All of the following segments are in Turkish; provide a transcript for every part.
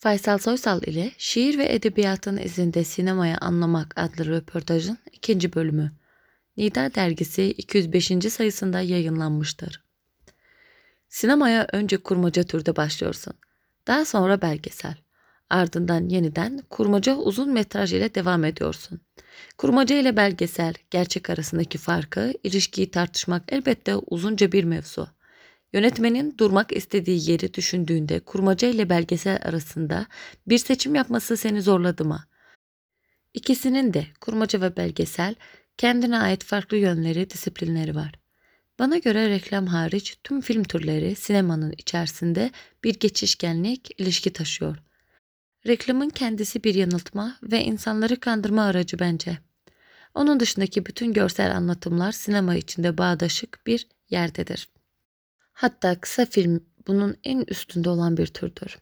Faysal Soysal ile Şiir ve Edebiyatın izinde Sinemaya Anlamak adlı röportajın ikinci bölümü. Nida dergisi 205. sayısında yayınlanmıştır. Sinemaya önce kurmaca türde başlıyorsun. Daha sonra belgesel. Ardından yeniden kurmaca uzun metraj ile devam ediyorsun. Kurmaca ile belgesel, gerçek arasındaki farkı, ilişkiyi tartışmak elbette uzunca bir mevzu. Yönetmenin durmak istediği yeri düşündüğünde kurmaca ile belgesel arasında bir seçim yapması seni zorladı mı? İkisinin de kurmaca ve belgesel kendine ait farklı yönleri, disiplinleri var. Bana göre reklam hariç tüm film türleri sinemanın içerisinde bir geçişkenlik, ilişki taşıyor. Reklamın kendisi bir yanıltma ve insanları kandırma aracı bence. Onun dışındaki bütün görsel anlatımlar sinema içinde bağdaşık bir yerdedir. Hatta kısa film bunun en üstünde olan bir türdür.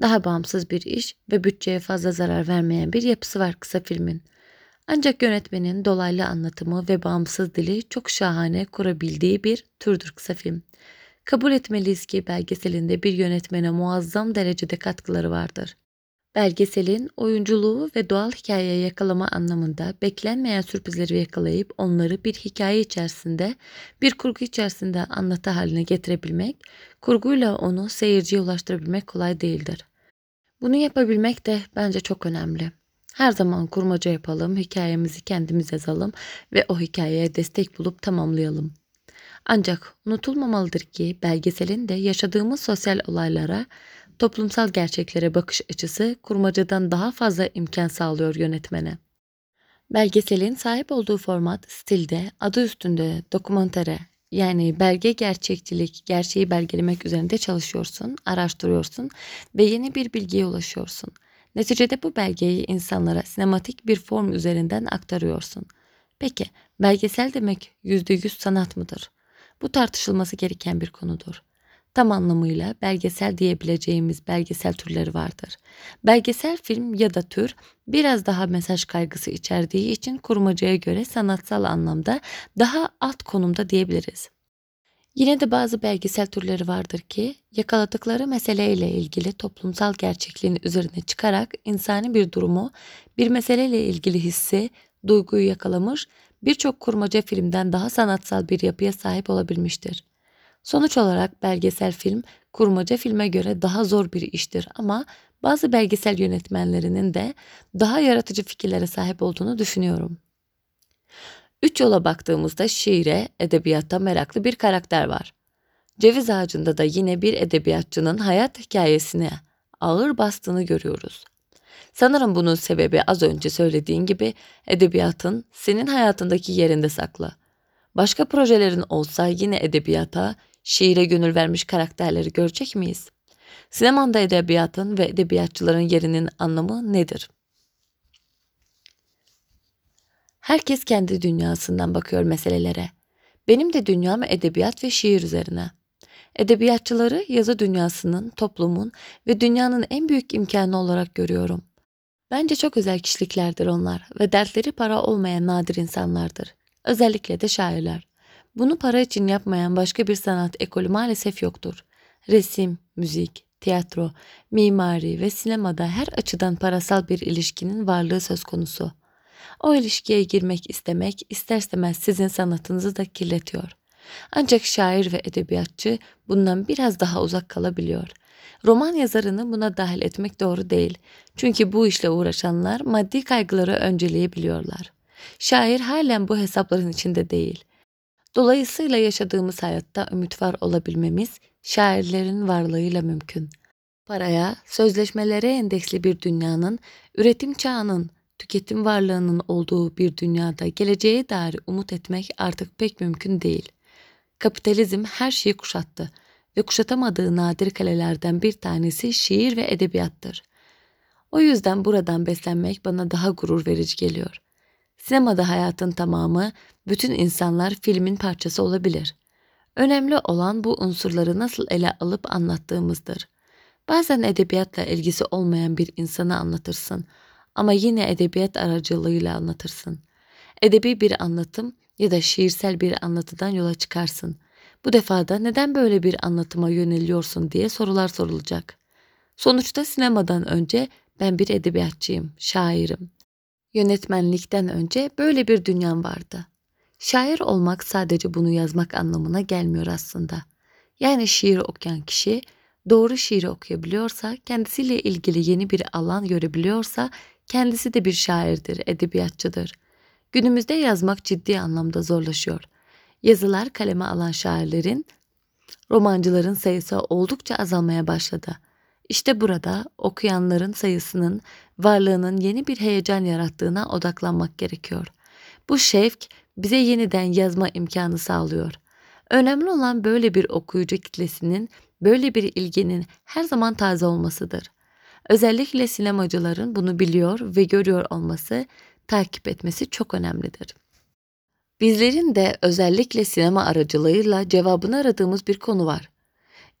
Daha bağımsız bir iş ve bütçeye fazla zarar vermeyen bir yapısı var kısa filmin. Ancak yönetmenin dolaylı anlatımı ve bağımsız dili çok şahane kurabildiği bir türdür kısa film. Kabul etmeliyiz ki belgeselinde bir yönetmene muazzam derecede katkıları vardır. Belgeselin oyunculuğu ve doğal hikayeye yakalama anlamında beklenmeyen sürprizleri yakalayıp onları bir hikaye içerisinde, bir kurgu içerisinde anlatı haline getirebilmek, kurguyla onu seyirciye ulaştırabilmek kolay değildir. Bunu yapabilmek de bence çok önemli. Her zaman kurmaca yapalım, hikayemizi kendimiz yazalım ve o hikayeye destek bulup tamamlayalım. Ancak unutulmamalıdır ki belgeselin de yaşadığımız sosyal olaylara toplumsal gerçeklere bakış açısı kurmacadan daha fazla imkan sağlıyor yönetmene. Belgeselin sahip olduğu format stilde adı üstünde dokumentere yani belge gerçekçilik, gerçeği belgelemek üzerinde çalışıyorsun, araştırıyorsun ve yeni bir bilgiye ulaşıyorsun. Neticede bu belgeyi insanlara sinematik bir form üzerinden aktarıyorsun. Peki belgesel demek %100 sanat mıdır? Bu tartışılması gereken bir konudur tam anlamıyla belgesel diyebileceğimiz belgesel türleri vardır. Belgesel film ya da tür biraz daha mesaj kaygısı içerdiği için kurmacaya göre sanatsal anlamda daha alt konumda diyebiliriz. Yine de bazı belgesel türleri vardır ki yakaladıkları meseleyle ilgili toplumsal gerçekliğin üzerine çıkarak insani bir durumu, bir meseleyle ilgili hissi, duyguyu yakalamış, birçok kurmaca filmden daha sanatsal bir yapıya sahip olabilmiştir. Sonuç olarak belgesel film kurmaca filme göre daha zor bir iştir ama bazı belgesel yönetmenlerinin de daha yaratıcı fikirlere sahip olduğunu düşünüyorum. Üç yola baktığımızda şiire, edebiyata meraklı bir karakter var. Ceviz ağacında da yine bir edebiyatçının hayat hikayesine ağır bastığını görüyoruz. Sanırım bunun sebebi az önce söylediğin gibi edebiyatın senin hayatındaki yerinde saklı. Başka projelerin olsa yine edebiyata, şiire gönül vermiş karakterleri görecek miyiz? Sinemanda edebiyatın ve edebiyatçıların yerinin anlamı nedir? Herkes kendi dünyasından bakıyor meselelere. Benim de dünyam edebiyat ve şiir üzerine. Edebiyatçıları yazı dünyasının, toplumun ve dünyanın en büyük imkanı olarak görüyorum. Bence çok özel kişiliklerdir onlar ve dertleri para olmayan nadir insanlardır. Özellikle de şairler. Bunu para için yapmayan başka bir sanat ekolü maalesef yoktur. Resim, müzik, tiyatro, mimari ve sinemada her açıdan parasal bir ilişkinin varlığı söz konusu. O ilişkiye girmek istemek ister istemez sizin sanatınızı da kirletiyor. Ancak şair ve edebiyatçı bundan biraz daha uzak kalabiliyor. Roman yazarını buna dahil etmek doğru değil. Çünkü bu işle uğraşanlar maddi kaygıları önceleyebiliyorlar. Şair halen bu hesapların içinde değil. Dolayısıyla yaşadığımız hayatta ümit var olabilmemiz şairlerin varlığıyla mümkün. Paraya, sözleşmelere endeksli bir dünyanın, üretim çağının, tüketim varlığının olduğu bir dünyada geleceğe dair umut etmek artık pek mümkün değil. Kapitalizm her şeyi kuşattı ve kuşatamadığı nadir kalelerden bir tanesi şiir ve edebiyattır. O yüzden buradan beslenmek bana daha gurur verici geliyor. Sinemada hayatın tamamı, bütün insanlar filmin parçası olabilir. Önemli olan bu unsurları nasıl ele alıp anlattığımızdır. Bazen edebiyatla ilgisi olmayan bir insanı anlatırsın ama yine edebiyat aracılığıyla anlatırsın. Edebi bir anlatım ya da şiirsel bir anlatıdan yola çıkarsın. Bu defada neden böyle bir anlatıma yöneliyorsun diye sorular sorulacak. Sonuçta sinemadan önce ben bir edebiyatçıyım, şairim. Yönetmenlikten önce böyle bir dünyam vardı. Şair olmak sadece bunu yazmak anlamına gelmiyor aslında. Yani şiir okuyan kişi doğru şiiri okuyabiliyorsa, kendisiyle ilgili yeni bir alan görebiliyorsa kendisi de bir şairdir, edebiyatçıdır. Günümüzde yazmak ciddi anlamda zorlaşıyor. Yazılar kaleme alan şairlerin, romancıların sayısı oldukça azalmaya başladı. İşte burada okuyanların sayısının varlığının yeni bir heyecan yarattığına odaklanmak gerekiyor. Bu şevk bize yeniden yazma imkanı sağlıyor. Önemli olan böyle bir okuyucu kitlesinin, böyle bir ilginin her zaman taze olmasıdır. Özellikle sinemacıların bunu biliyor ve görüyor olması, takip etmesi çok önemlidir. Bizlerin de özellikle sinema aracılığıyla cevabını aradığımız bir konu var.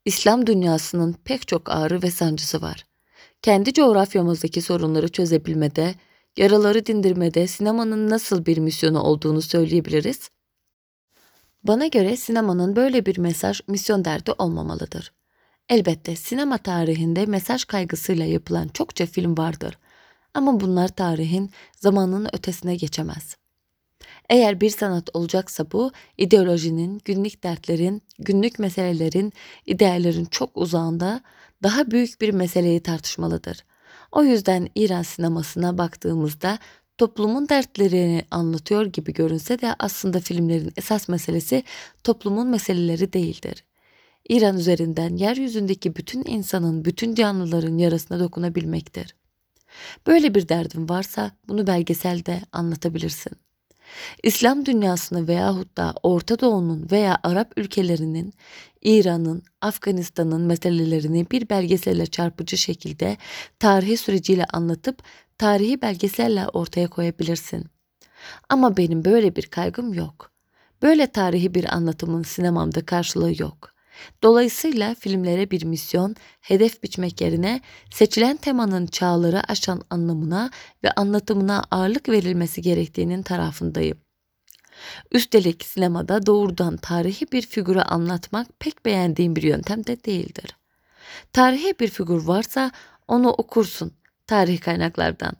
İslam dünyasının pek çok ağrı ve sancısı var. Kendi coğrafyamızdaki sorunları çözebilmede, yaraları dindirmede sinemanın nasıl bir misyonu olduğunu söyleyebiliriz. Bana göre sinemanın böyle bir mesaj misyon derdi olmamalıdır. Elbette sinema tarihinde mesaj kaygısıyla yapılan çokça film vardır. Ama bunlar tarihin zamanının ötesine geçemez. Eğer bir sanat olacaksa bu ideolojinin, günlük dertlerin, günlük meselelerin, ideallerin çok uzağında daha büyük bir meseleyi tartışmalıdır. O yüzden İran sinemasına baktığımızda toplumun dertlerini anlatıyor gibi görünse de aslında filmlerin esas meselesi toplumun meseleleri değildir. İran üzerinden yeryüzündeki bütün insanın, bütün canlıların yarasına dokunabilmektir. Böyle bir derdin varsa bunu belgeselde anlatabilirsin. İslam dünyasını veyahut da Orta Doğu'nun veya Arap ülkelerinin, İran'ın, Afganistan'ın meselelerini bir belgeselle çarpıcı şekilde tarihi süreciyle anlatıp tarihi belgeselle ortaya koyabilirsin. Ama benim böyle bir kaygım yok. Böyle tarihi bir anlatımın sinemamda karşılığı yok. Dolayısıyla filmlere bir misyon, hedef biçmek yerine seçilen temanın çağları aşan anlamına ve anlatımına ağırlık verilmesi gerektiğinin tarafındayım. Üstelik sinemada doğrudan tarihi bir figürü anlatmak pek beğendiğim bir yöntem de değildir. Tarihi bir figür varsa onu okursun tarih kaynaklardan.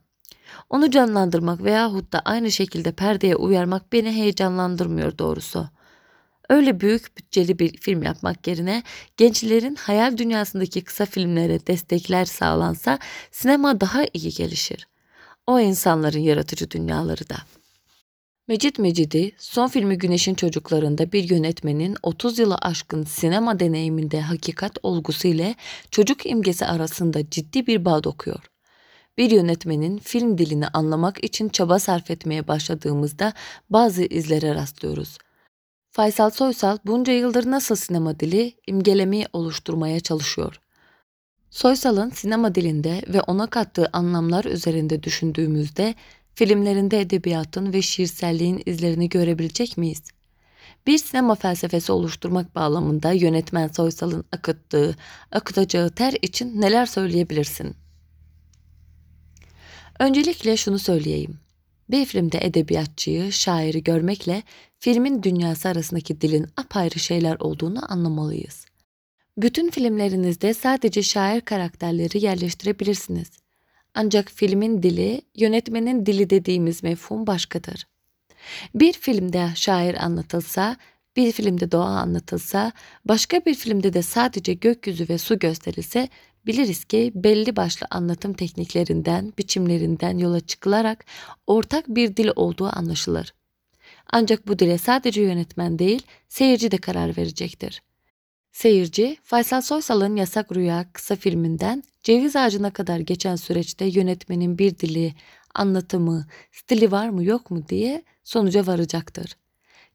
Onu canlandırmak veyahut da aynı şekilde perdeye uyarmak beni heyecanlandırmıyor doğrusu öyle büyük bütçeli bir film yapmak yerine gençlerin hayal dünyasındaki kısa filmlere destekler sağlansa sinema daha iyi gelişir. O insanların yaratıcı dünyaları da. Mecit Mecidi son filmi Güneşin Çocuklarında bir yönetmenin 30 yılı aşkın sinema deneyiminde hakikat olgusu ile çocuk imgesi arasında ciddi bir bağ dokuyor. Bir yönetmenin film dilini anlamak için çaba sarf etmeye başladığımızda bazı izlere rastlıyoruz. Faysal Soysal bunca yıldır nasıl sinema dili imgelemeyi oluşturmaya çalışıyor. Soysal'ın sinema dilinde ve ona kattığı anlamlar üzerinde düşündüğümüzde filmlerinde edebiyatın ve şiirselliğin izlerini görebilecek miyiz? Bir sinema felsefesi oluşturmak bağlamında yönetmen Soysal'ın akıttığı, akıtacağı ter için neler söyleyebilirsin? Öncelikle şunu söyleyeyim. Bir filmde edebiyatçıyı, şairi görmekle filmin dünyası arasındaki dilin apayrı şeyler olduğunu anlamalıyız. Bütün filmlerinizde sadece şair karakterleri yerleştirebilirsiniz. Ancak filmin dili, yönetmenin dili dediğimiz mefhum başkadır. Bir filmde şair anlatılsa, bir filmde doğa anlatılsa, başka bir filmde de sadece gökyüzü ve su gösterilse biliriz ki belli başlı anlatım tekniklerinden, biçimlerinden yola çıkılarak ortak bir dil olduğu anlaşılır. Ancak bu dile sadece yönetmen değil, seyirci de karar verecektir. Seyirci, Faysal Soysal'ın Yasak Rüya kısa filminden Ceviz Ağacı'na kadar geçen süreçte yönetmenin bir dili, anlatımı, stili var mı yok mu diye sonuca varacaktır.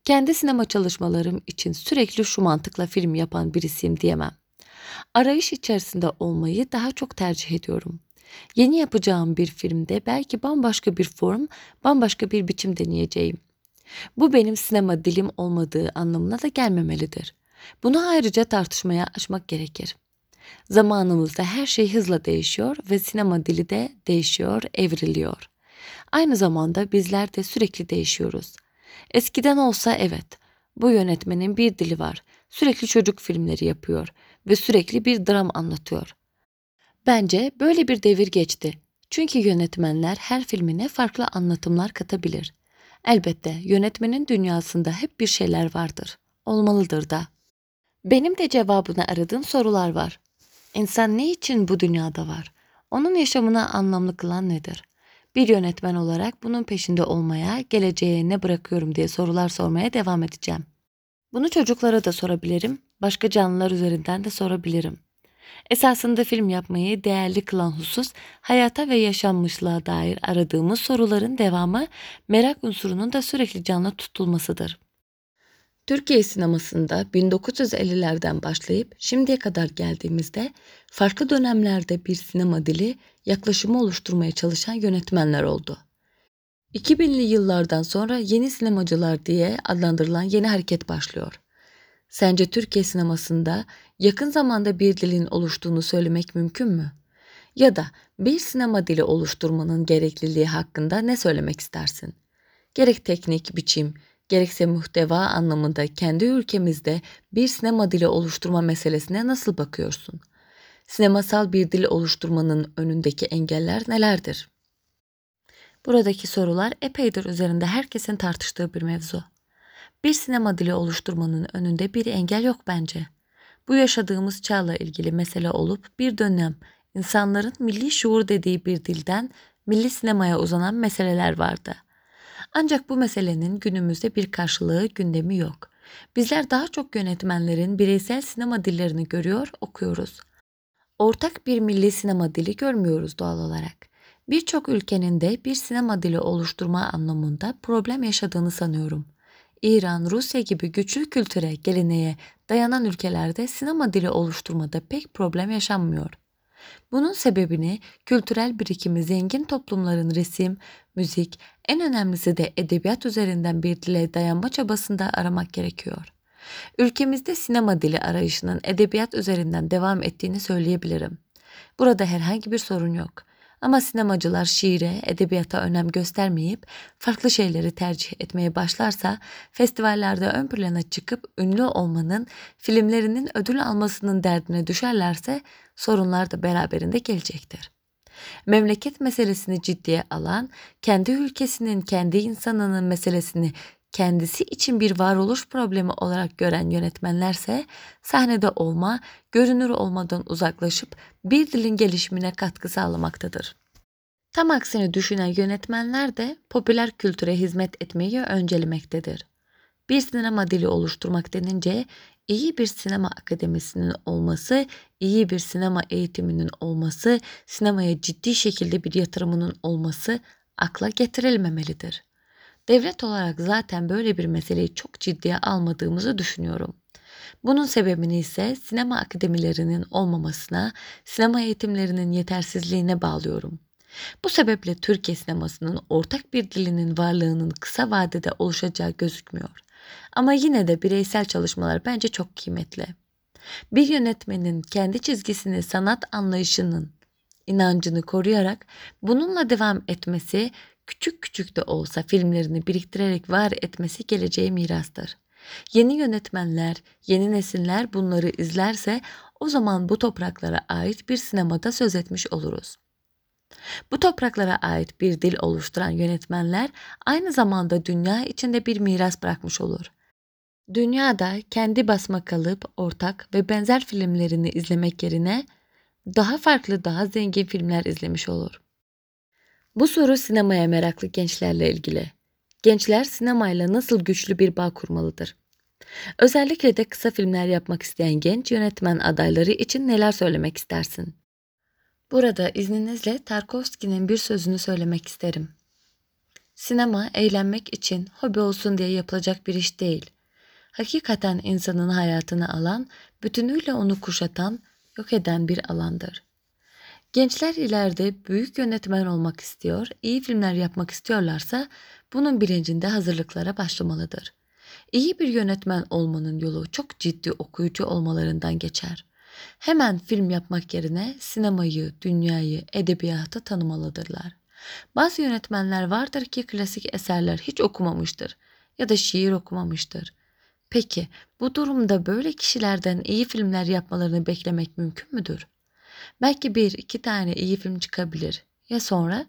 Kendi sinema çalışmalarım için sürekli şu mantıkla film yapan birisiyim diyemem. Arayış içerisinde olmayı daha çok tercih ediyorum. Yeni yapacağım bir filmde belki bambaşka bir form, bambaşka bir biçim deneyeceğim. Bu benim sinema dilim olmadığı anlamına da gelmemelidir. Bunu ayrıca tartışmaya açmak gerekir. Zamanımızda her şey hızla değişiyor ve sinema dili de değişiyor, evriliyor. Aynı zamanda bizler de sürekli değişiyoruz. Eskiden olsa evet, bu yönetmenin bir dili var. Sürekli çocuk filmleri yapıyor ve sürekli bir dram anlatıyor. Bence böyle bir devir geçti. Çünkü yönetmenler her filmine farklı anlatımlar katabilir. Elbette yönetmenin dünyasında hep bir şeyler vardır. Olmalıdır da. Benim de cevabını aradığım sorular var. İnsan ne için bu dünyada var? Onun yaşamına anlamlı kılan nedir? Bir yönetmen olarak bunun peşinde olmaya, geleceğe ne bırakıyorum diye sorular sormaya devam edeceğim. Bunu çocuklara da sorabilirim, başka canlılar üzerinden de sorabilirim. Esasında film yapmayı değerli kılan husus hayata ve yaşanmışlığa dair aradığımız soruların devamı merak unsurunun da sürekli canlı tutulmasıdır. Türkiye sinemasında 1950'lerden başlayıp şimdiye kadar geldiğimizde farklı dönemlerde bir sinema dili yaklaşımı oluşturmaya çalışan yönetmenler oldu. 2000'li yıllardan sonra yeni sinemacılar diye adlandırılan yeni hareket başlıyor. Sence Türkiye sinemasında yakın zamanda bir dilin oluştuğunu söylemek mümkün mü? Ya da bir sinema dili oluşturmanın gerekliliği hakkında ne söylemek istersin? Gerek teknik, biçim, gerekse muhteva anlamında kendi ülkemizde bir sinema dili oluşturma meselesine nasıl bakıyorsun? Sinemasal bir dil oluşturmanın önündeki engeller nelerdir? Buradaki sorular epeydir üzerinde herkesin tartıştığı bir mevzu. Bir sinema dili oluşturmanın önünde bir engel yok bence. Bu yaşadığımız çağla ilgili mesele olup bir dönem insanların milli şuur dediği bir dilden milli sinemaya uzanan meseleler vardı. Ancak bu meselenin günümüzde bir karşılığı gündemi yok. Bizler daha çok yönetmenlerin bireysel sinema dillerini görüyor, okuyoruz. Ortak bir milli sinema dili görmüyoruz doğal olarak. Birçok ülkenin de bir sinema dili oluşturma anlamında problem yaşadığını sanıyorum. İran, Rusya gibi güçlü kültüre, geleneğe dayanan ülkelerde sinema dili oluşturmada pek problem yaşanmıyor. Bunun sebebini kültürel birikimi zengin toplumların resim, müzik, en önemlisi de edebiyat üzerinden bir dile dayanma çabasında aramak gerekiyor. Ülkemizde sinema dili arayışının edebiyat üzerinden devam ettiğini söyleyebilirim. Burada herhangi bir sorun yok. Ama sinemacılar şiire, edebiyata önem göstermeyip farklı şeyleri tercih etmeye başlarsa festivallerde ön plana çıkıp ünlü olmanın, filmlerinin ödül almasının derdine düşerlerse sorunlar da beraberinde gelecektir. Memleket meselesini ciddiye alan, kendi ülkesinin, kendi insanının meselesini kendisi için bir varoluş problemi olarak gören yönetmenlerse sahnede olma, görünür olmadan uzaklaşıp bir dilin gelişimine katkı sağlamaktadır. Tam aksine düşünen yönetmenler de popüler kültüre hizmet etmeyi öncelemektedir. Bir sinema dili oluşturmak denince iyi bir sinema akademisinin olması, iyi bir sinema eğitiminin olması, sinemaya ciddi şekilde bir yatırımının olması akla getirilmemelidir. Devlet olarak zaten böyle bir meseleyi çok ciddiye almadığımızı düşünüyorum. Bunun sebebini ise sinema akademilerinin olmamasına, sinema eğitimlerinin yetersizliğine bağlıyorum. Bu sebeple Türkiye sinemasının ortak bir dilinin varlığının kısa vadede oluşacağı gözükmüyor. Ama yine de bireysel çalışmalar bence çok kıymetli. Bir yönetmenin kendi çizgisini sanat anlayışının inancını koruyarak bununla devam etmesi küçük küçük de olsa filmlerini biriktirerek var etmesi geleceğe mirastır. Yeni yönetmenler, yeni nesiller bunları izlerse o zaman bu topraklara ait bir sinemada söz etmiş oluruz. Bu topraklara ait bir dil oluşturan yönetmenler aynı zamanda dünya içinde bir miras bırakmış olur. Dünyada kendi basma kalıp, ortak ve benzer filmlerini izlemek yerine daha farklı, daha zengin filmler izlemiş olur. Bu soru sinemaya meraklı gençlerle ilgili. Gençler sinemayla nasıl güçlü bir bağ kurmalıdır? Özellikle de kısa filmler yapmak isteyen genç yönetmen adayları için neler söylemek istersin? Burada izninizle Tarkovski'nin bir sözünü söylemek isterim. Sinema eğlenmek için hobi olsun diye yapılacak bir iş değil. Hakikaten insanın hayatını alan, bütünüyle onu kuşatan, yok eden bir alandır. Gençler ileride büyük yönetmen olmak istiyor, iyi filmler yapmak istiyorlarsa bunun bilincinde hazırlıklara başlamalıdır. İyi bir yönetmen olmanın yolu çok ciddi okuyucu olmalarından geçer. Hemen film yapmak yerine sinemayı, dünyayı, edebiyatı tanımalıdırlar. Bazı yönetmenler vardır ki klasik eserler hiç okumamıştır ya da şiir okumamıştır. Peki bu durumda böyle kişilerden iyi filmler yapmalarını beklemek mümkün müdür? Belki bir iki tane iyi film çıkabilir. Ya sonra?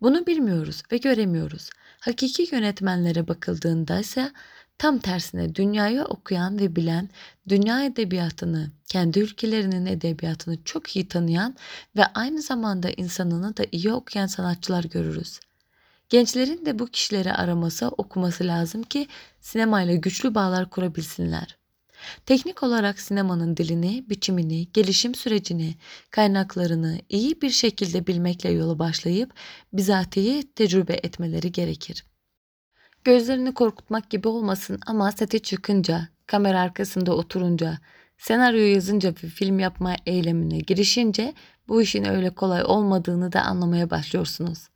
Bunu bilmiyoruz ve göremiyoruz. Hakiki yönetmenlere bakıldığında ise tam tersine dünyayı okuyan ve bilen, dünya edebiyatını, kendi ülkelerinin edebiyatını çok iyi tanıyan ve aynı zamanda insanını da iyi okuyan sanatçılar görürüz. Gençlerin de bu kişileri araması, okuması lazım ki sinemayla güçlü bağlar kurabilsinler. Teknik olarak sinemanın dilini, biçimini, gelişim sürecini, kaynaklarını iyi bir şekilde bilmekle yola başlayıp bizatihi tecrübe etmeleri gerekir. Gözlerini korkutmak gibi olmasın ama sete çıkınca, kamera arkasında oturunca, senaryo yazınca ve film yapma eylemine girişince bu işin öyle kolay olmadığını da anlamaya başlıyorsunuz.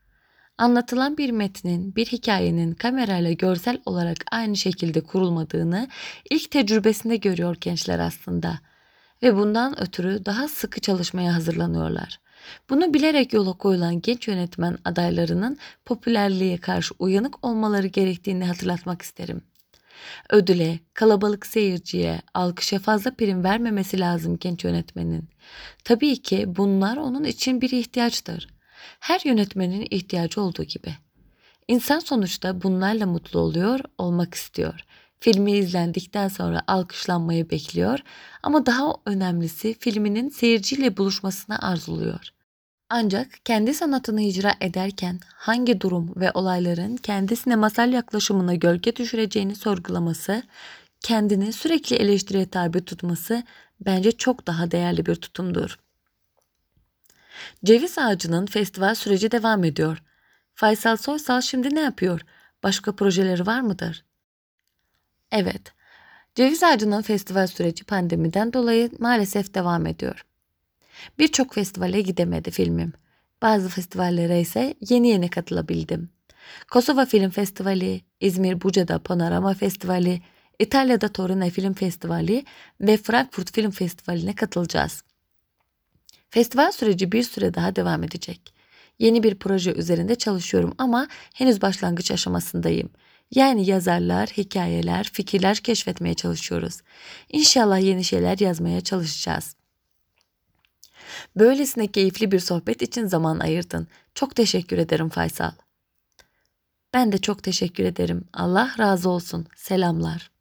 Anlatılan bir metnin, bir hikayenin kamerayla görsel olarak aynı şekilde kurulmadığını ilk tecrübesinde görüyor gençler aslında. Ve bundan ötürü daha sıkı çalışmaya hazırlanıyorlar. Bunu bilerek yola koyulan genç yönetmen adaylarının popülerliğe karşı uyanık olmaları gerektiğini hatırlatmak isterim. Ödüle, kalabalık seyirciye, alkışa fazla prim vermemesi lazım genç yönetmenin. Tabii ki bunlar onun için bir ihtiyaçtır. Her yönetmenin ihtiyacı olduğu gibi. İnsan sonuçta bunlarla mutlu oluyor, olmak istiyor. Filmi izlendikten sonra alkışlanmayı bekliyor ama daha önemlisi filminin seyirciyle buluşmasını arzuluyor. Ancak kendi sanatını icra ederken hangi durum ve olayların kendisine masal yaklaşımına gölge düşüreceğini sorgulaması, kendini sürekli eleştiriye tabi tutması bence çok daha değerli bir tutumdur. Ceviz ağacının festival süreci devam ediyor. Faysal Soysal şimdi ne yapıyor? Başka projeleri var mıdır? Evet. Ceviz ağacının festival süreci pandemiden dolayı maalesef devam ediyor. Birçok festivale gidemedi filmim. Bazı festivallere ise yeni yeni katılabildim. Kosova Film Festivali, İzmir Buca'da Panorama Festivali, İtalya'da Torino Film Festivali ve Frankfurt Film Festivali'ne katılacağız. Festival süreci bir süre daha devam edecek. Yeni bir proje üzerinde çalışıyorum ama henüz başlangıç aşamasındayım. Yani yazarlar, hikayeler, fikirler keşfetmeye çalışıyoruz. İnşallah yeni şeyler yazmaya çalışacağız. Böylesine keyifli bir sohbet için zaman ayırdın. Çok teşekkür ederim Faysal. Ben de çok teşekkür ederim. Allah razı olsun. Selamlar.